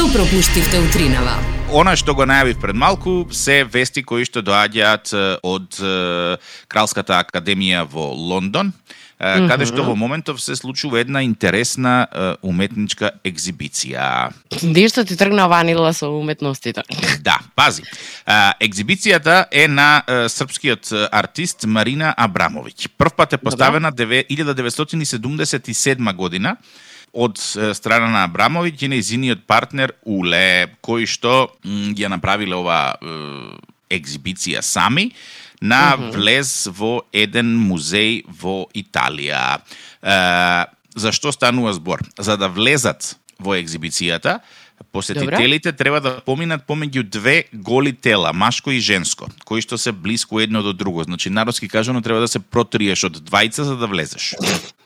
Што пропуштивте утринава? Она што го најавив пред малку се вести кои што доаѓаат од Кралската академија во Лондон, каде што во моментов се случува една интересна уметничка екзибиција. Нешто ти тргна ванила со уметностите. Да, пази. Екзибицијата е на српскиот артист Марина Абрамовиќ. Прв пат е поставена деве- 1977 година од страна на Абрамовиќ и нејзиниот партнер Уле, кои што ја направиле ова екзибиција сами на влез во еден музеј во Италија. Е, за што станува збор? За да влезат во екзибицијата, посетителите треба да поминат помеѓу две голи тела, машко и женско, кои што се блиску едно до друго. Значи, народски кажано, треба да се протриеш од двајца за да влезеш.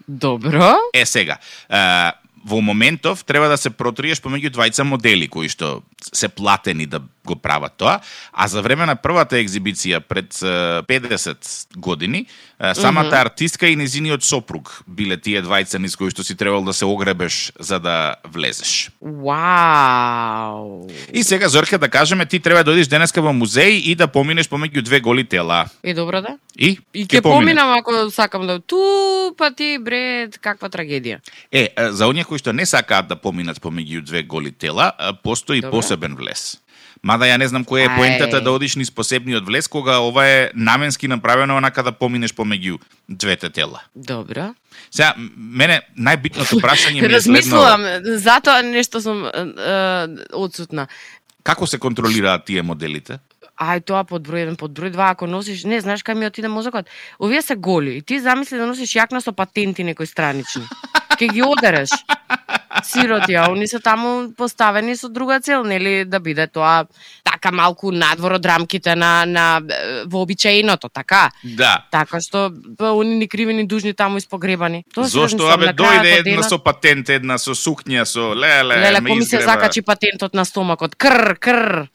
Добро. Е сега, е, во моментов треба да се протриеш помеѓу двајца модели кои што се платени да го прават тоа, а за време на првата екзибиција пред е, 50 години, самата артистка и незиниот сопруг биле тие двајца низ кои што си требал да се огребеш за да влезеш. Вау. И сега Зорке да кажеме ти треба да одиш денеска во музеј и да поминеш помеѓу две голи тела. И добро да? И, И ќе поминам ако сакам да ту па ти бред каква трагедија. Е, за оние кои што не сакаат да поминат помеѓу две голи тела, постои Добро. Посебен влез. Мада ја не знам која е поентата да одиш низ посебниот влез, кога ова е наменски направено онака да поминеш помеѓу двете тела. Добро. Сега, мене најбитното прашање ми е следно, Размислувам, затоа нешто сум одсутна. како се контролираат тие моделите? Ај тоа под број 1, под број 2, ако носиш, не знаеш кај ми отиде мозокот. Овие се голи и ти замисли да носиш јакна со патенти некои странични. Ке ги одереш. Сироти, а они се таму поставени со друга цел, нели да биде тоа така малку надвор од рамките на на вообичаеното, така. Да. Така што па, они ни криви ни дужни таму испогребани. Тоа Зошто абе дојде една со патент, една со сукња, со леле, Леле, ми се изгреба. закачи патентот на стомакот. Кр, кр.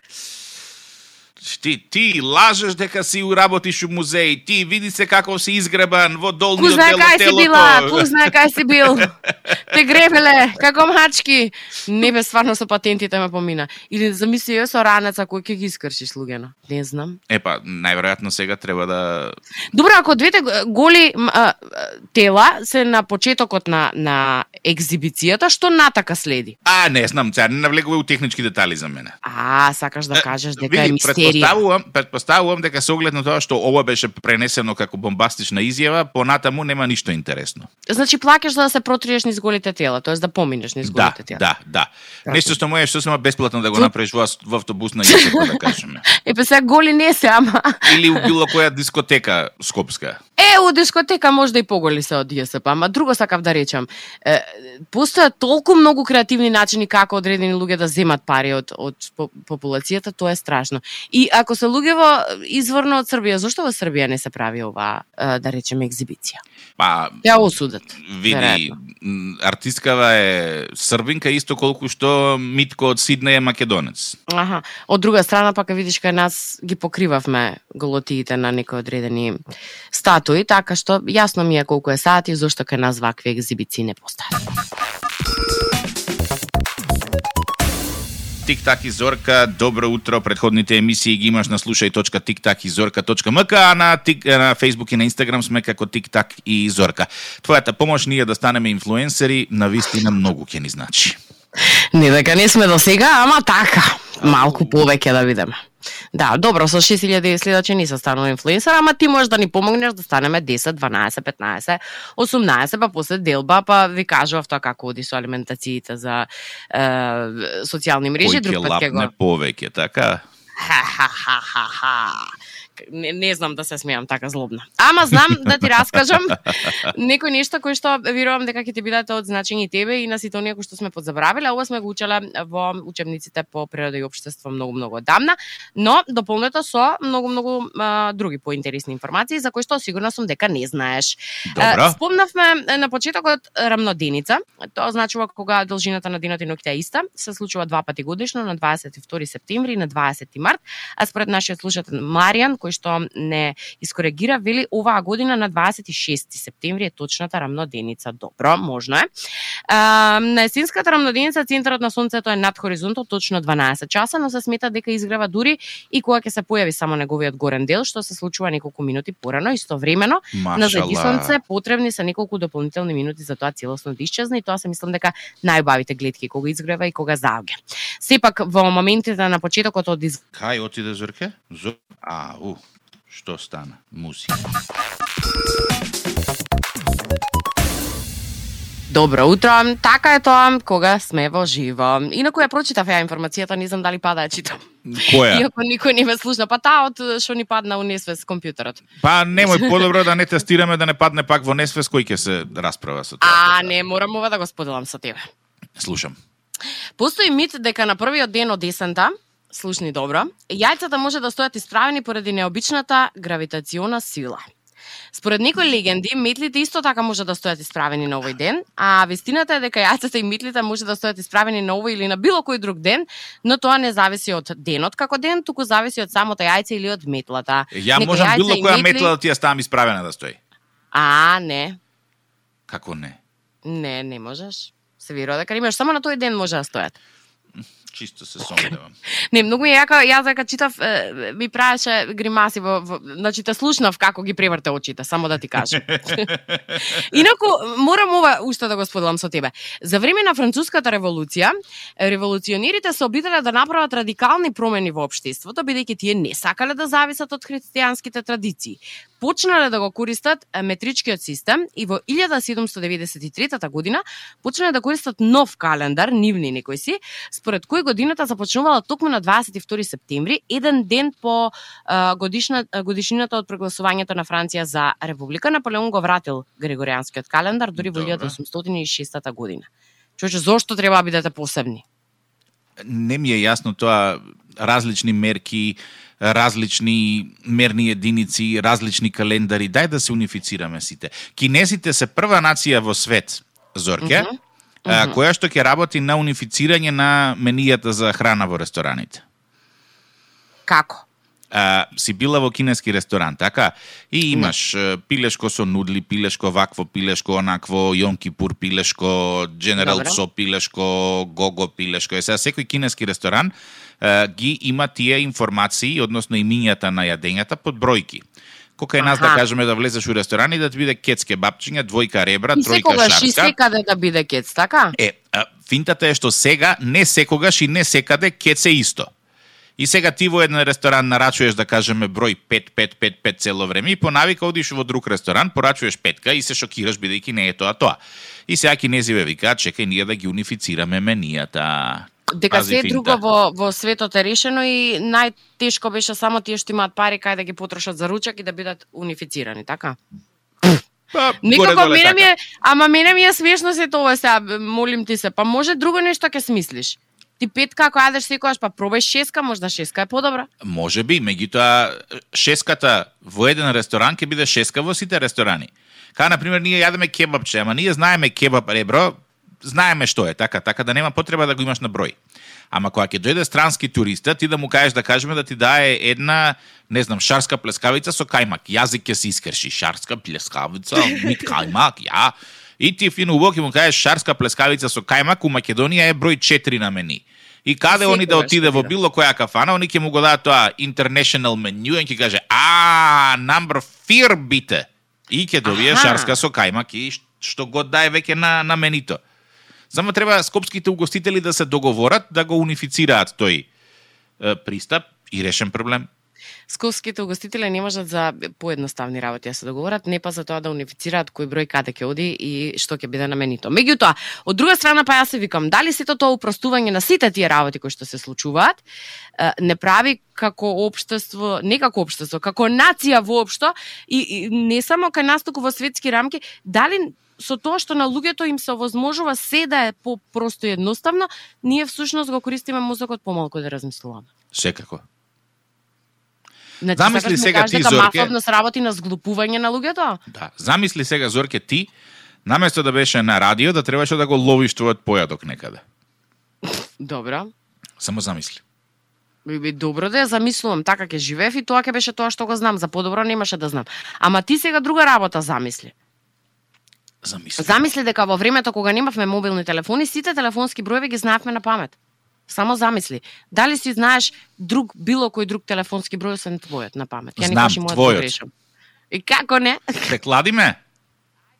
Ти, ти лажеш дека си уработиш у музеј, ти види се како си изгребан во долниот дел кај од си телото. била, ку знае кај си бил. Те гребеле, како мачки. Не бе, стварно со патентите ме помина. Или замисли ја со ранеца кој ќе ги искршиш луѓено. Не знам. Епа, најверојатно сега треба да Добро, ако двете голи а, тела се на почетокот на на екзибицијата, што натака следи? А, не знам, сега не навлегуваме у технички детали за мене. А, сакаш да Е, кажеш дека е види, мистерија. Предпоставувам, предпоставувам дека со оглед на тоа што ова беше пренесено како бомбастична изјава, понатаму нема ништо интересно. Значи плаќаш за да се протриеш низ голите тела, тоест да поминеш низ Да, голите тела. да, да. Така. Нешто што можеш сосема бесплатно да го направиш во, во автобусна јасека, да кажеме. Епе сега голи не се, ама Или у било која дискотека скопска. Е, у дискотека можда и поголи се од ЈСП, ама друго сакав да речам. Е, постојат толку многу креативни начини како одредени луѓе да земат пари од, од по- популацијата, тоа е страшно. И ако се луѓе во изворно од Србија, зошто во Србија не се прави ова, да речеме, екзибиција? Па, Ја осудат. види, веројатно. м, артисткава е србинка исто колку што Митко од Сиднеј е македонец. Аха. Од друга страна, пака видиш кај нас ги покривавме голотиите на некои одредени статуи, така што јасно ми е колку е сати, зошто кај нас вакви екзибиции не постојат. Тик-так и Зорка, добро утро. Предходните емисии ги имаш на slušaj.tiktakizorka.mk, а на, тик, на Facebook и на Instagram сме како Тик-так и Зорка. Твојата помош ние да станеме инфлуенсери на вистина многу ќе ни значи. Не дека не сме до сега, ама така. Малку повеќе да видиме. Да, добро, со 6000 следачи не се станува инфлуенсер, ама ти можеш да ни помогнеш да станеме 10, 12, 15, 18, па после делба, па ви кажував тоа како оди со алиментациите за е, социјални мрежи, друг пат ќе го... повеќе, така? Ха-ха-ха-ха-ха. Не, не знам да се смеам така злобно. Ама знам да ти раскажам некои нешта кои што верувам дека ќе ти бидат од значење и тебе и на сите оние кои што сме подзабравиле. Ова сме го учеле во учебниците по природа и општество многу многу одамна, но дополнето со многу многу а, други поинтересни информации за кои што сигурно сум дека не знаеш. Добро. А, Спомнавме на почетокот рамноденица. Тоа означува кога должината на денот и ноќта е иста. Се случува два пати годишно на 22 септември и на 20 март. А според нашиот слушател Маријан, кој кој што не искоригира, вели оваа година на 26 септември е точната рамноденица. Добро, можно е. А, на есенската рамноденица центарот на сонцето е над хоризонтот точно 12 часа, но се смета дека изгрева дури и кога ќе се појави само неговиот горен дел, што се случува неколку минути порано, истовремено на зајди сонце потребни се неколку дополнителни минути за тоа целосно да исчезне и тоа се мислам дека најубавите гледки кога изгрева и кога заоѓа. Сепак во моментите на почетокот од из... Кај отиде Зорке? Зор... А, у, што стана? Музика. Добро утро, така е тоа кога сме во живо. Инаку ја прочитав ја информацијата, не знам дали пада ја читам. Која? Иако никој не ме слушна, па таа од што ни падна у несвес компјутерот. Па немој подобро да не тестираме да не падне пак во несвес кој ќе се расправа со тоа. А, не, морам ова да го споделам со тебе. Слушам. Постои мит дека на првиот ден од десента, слушни добро, јајцата може да стојат исправени поради необичната гравитациона сила. Според некои легенди, метлите исто така може да стојат исправени на овој ден, а вистината е дека јајцата и метлите може да стојат исправени на овој или на било кој друг ден, но тоа не зависи од денот како ден, туку зависи од самото јајце или од метлата. Ја можам било која метли- метла да ти ја ставам исправена да стои. А, не. Како не? Не, не можеш. Се верува дека имаш само на тој ден може да стојат. Чисто се сомневам. Не, многу е јака, јас дека читав, ми правеше гримаси во, во значи те слушнав како ги преврте очите, само да ти кажам. Инаку морам ова уште да го споделам со тебе. За време на француската револуција, револуционерите се обиделе да направат радикални промени во општеството, бидејќи тие не сакале да зависат од христијанските традиции. Почнале да го користат метричкиот систем и во 1793 година почнале да користат нов календар, нивни некои си, според кој годината започнувала токму на 22 септември, еден ден по годишна, годишнината од прогласувањето на Франција за република. Наполеон го вратил Григоријанскиот календар дури во Добро. 1806 година. Човече, зошто треба да бидете посебни? не ми е јасно тоа различни мерки, различни мерни единици, различни календари. Дај да се унифицираме сите. Кинезите се прва нација во свет, Зорке, Мгм. А, Мгм. која што ќе работи на унифицирање на менијата за храна во рестораните. Како? а, си била во кинески ресторан, така? И имаш е, пилешко со нудли, пилешко вакво, пилешко онакво, Јом Кипур пилешко, Добро. Со пилешко, Гого пилешко. Е сега секој кинески ресторан е, ги има тие информации, односно имињата на јадењата под бројки. Кока е нас да кажеме да влезеш у ресторан и да ти биде кецке бапчиња, двојка ребра, И тројка секогаш и шарска. секаде да биде кец, така? Е, а, финтата е што сега не секогаш и не секаде кец е исто. И сега ти во еден ресторан нарачуваш да кажеме број 5555 цело време и по навика одиш во друг ресторан, порачуваш петка и се шокираш бидејќи не е тоа тоа. И сега кинезиве викаат, чекај ние да ги унифицираме менијата. Дека се друго во, во светот е решено и најтешко беше само тие што имаат пари кај да ги потрошат за ручак и да бидат унифицирани, така? Па, Некако мене ми така. е, ама мене ми е смешно се тоа сега, молим ти се, па може друго нешто ќе смислиш. Ти петка ако јадеш секогаш, па пробај шеска, можда шеска е подобра. Може би, меѓутоа шеската во еден ресторан ќе биде шеска во сите ресторани. Као, например, ние јадеме кебапче, ама ние знаеме кебап ребро, знаеме што е, така, така да нема потреба да го имаш на број. Ама кога ќе дојде странски туриста, ти да му кажеш да кажеме да ти дае една, не знам, шарска плескавица со кајмак. Јазик ќе се искрши, шарска плескавица, мит кајмак, ја. И ти фино ќе му кажеш шарска плескавица со кајмак, у Македонија е број 4 на мени. И каде они да отиде во било која кафана, они ќе му го дадат тоа international menu и ќе каже, а, number 4 бите. И ќе добие шарска со кајмак и што god дае веќе на, на менито. Само треба скопските угостители да се договорат да го унифицираат тој е, пристап и решен проблем. Скопските угостители не можат за поедноставни работи да се договорат, не па за тоа да унифицираат кој број каде ќе оди и што ќе биде на менито. Меѓутоа, од друга страна па јас се викам, дали сето тоа упростување на сите тие работи кои што се случуваат, не прави како општество, не како општество, како нација воопшто и, и не само кај нас туку во светски рамки, дали со тоа што на луѓето им се овозможува се да е по-просто и едноставно, ние всушност го користиме мозокот помалку да размислуваме. Секако. Значи, Замисли да сега кажеш ти, дека Зорке. мафовност работи на зглупување на луѓето? Да. Замисли сега, Зорке, ти, наместо да беше на радио, да требаше да го ловиш твојот појадок некаде. Добро. Само замисли. Би добро да ја замислувам, така ќе живеев и тоа ќе беше тоа што го знам, за подобро немаше да знам. Ама ти сега друга работа замисли. Замисли. Замисли дека во времето кога немавме мобилни телефони, сите телефонски броеви ги знаевме на памет. Само замисли. Дали си знаеш друг било кој друг телефонски број освен твојот на памет? Знам, никогаш и мојот твојот. го грешам. И како не? Се клади ме?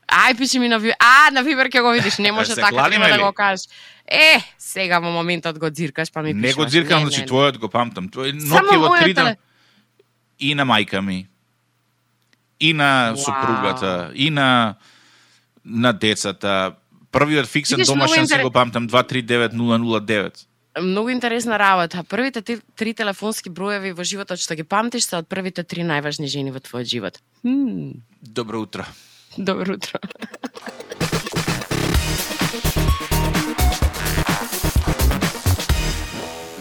Ај пиши ми на Вибер. А, на Вибер ќе го видиш, не може така кладиме треба да го кажеш. Е, сега во моментот го дзиркаш, па ми Не пишуваш. го дзиркам, Не, значи не, не. твојот го памтам. Твој Nokia во мојот 3 теле- и на мајка ми. И на Вау. сопругата, и на на децата. Првиот фиксен домашен интерес- го памтам 239009. Многу интересна работа. Првите ти, три телефонски броеви во животот што ги памтиш се од првите три најважни жени во твојот живот. Хм, Добро утро. добро утро.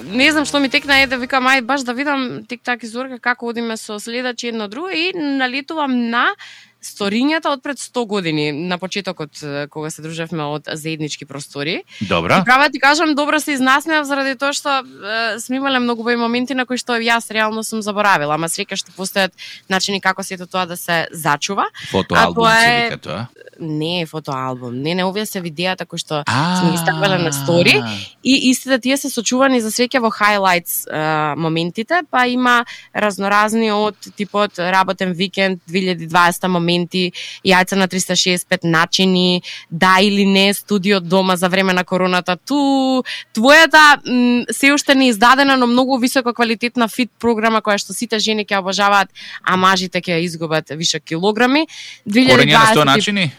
не знам што ми текна е да викам ај баш да видам тик-так и Зорка како одиме со следачи едно друго и налетувам на сторињата од пред 100 години на почетокот кога се дружевме од заеднички простори. Добра. И права ти кажам, добро се изнасмеав заради тоа што е, сме имале многу убави моменти на кои што јас реално сум заборавила, ама среќа што постојат начини како сето тоа да се зачува. Фотоалбум тоа се е- вика тоа. Не е фотоалбум, не, не овие се видеата кои што сме ги ставале на стори и истите тие се сочувани за среќа во хайлайтс моментите, па има разноразни од типот работен викенд 2020 моменти, јајца на 365 начини, да или не студио дома за време на короната. Ту твојата м, се уште не издадена, но многу високо квалитетна фит програма која што сите жени ќе обожаваат, а мажите ќе изгубат више килограми. Корење на 100 2020 начини?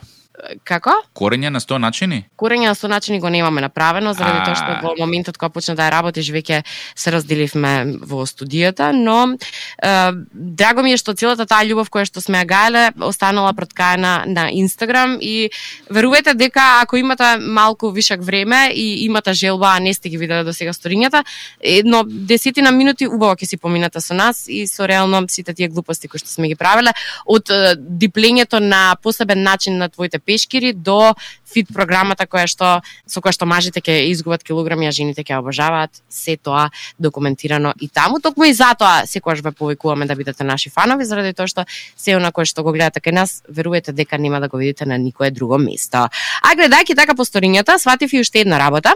Како? Корење на 100 начини? Курење на со начини го немаме направено, заради тоа што А. во моментот кога почна да работиш, веќе се разделивме во студијата, но е, драго ми е што целата таа љубов која што сме ја гаеле останала проткаена на Инстаграм и верувате дека ако имате малку вишак време и имате желба, а не сте ги виделе до сега сторињата, едно десетина минути убаво ќе си поминате со нас и со реално сите тие глупости кои што сме ги правеле од диплењето на посебен начин на твоите пешкири до фит програмата која што со која што мажите ќе изгубат килограми, а жените ќе обожаваат, се тоа документирано и таму. Токму и затоа секогаш ве повикуваме да бидете наши фанови, заради тоа што се она кое што го гледате кај нас, верувате дека нема да го видите на никое друго место. А гледајќи така по сторињата, сватив и уште една работа,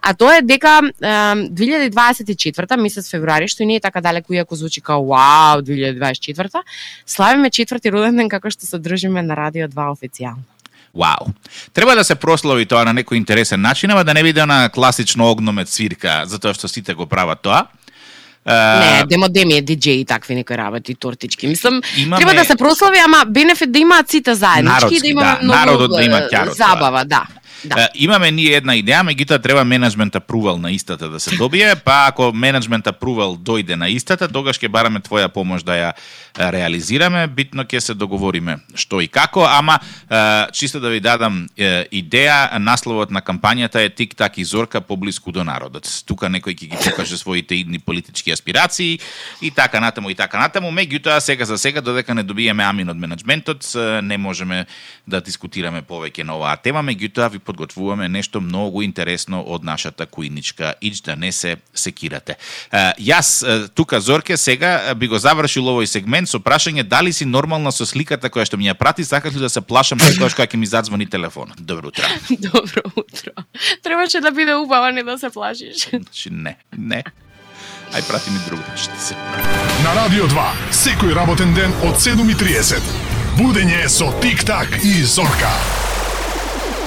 а тоа е дека е, 2024 месец февруари, што и не е така далеку иако звучи као вау, 2024 славиме четврти роденден како што се држиме на Радио 2 официјално. Вау. Треба да се прослави тоа на некој интересен начин, ама да не биде на класично огномет свирка, затоа што сите го прават тоа. Не, демо деми е диџеј и такви некои работи, тортички. Мислам, Имаме- треба да се прослави, ама бенефит да имаат сите заеднички, Народски, да имаме да, многу народот да има забава, да. Да. Имаме ние една идеја, меѓутоа треба менеджмент апрувал на истата да се добие, па ако менеджмент апрувал дојде на истата, тогаш ќе бараме твоја помош да ја реализираме, битно ќе се договориме што и како, ама чисто да ви дадам идеја, насловот на кампањата е Тик-так и Зорка поблиску до народот. Тука некој ќе ги покаже своите идни политички аспирации и така натаму и така натаму, меѓутоа сега за сега додека не добиеме амин од менеджментот, не можеме да дискутираме повеќе на оваа тема, меѓутоа ви подготвуваме нешто многу интересно од нашата куиничка ич да не се секирате. Јас тука Зорке сега би го завршил овој сегмент со прашање дали си нормална со сликата која што ми ја прати, сакаш ли да се плашам секогаш кога ќе ми задзвони телефонот. Добро утро. Добро утро. Требаше да биде убава, не да се плашиш. Значи не, не. Ај прати ми друго, ще се. На Радио 2, секој работен ден од 7.30. Будење со Тик-так и Зорка.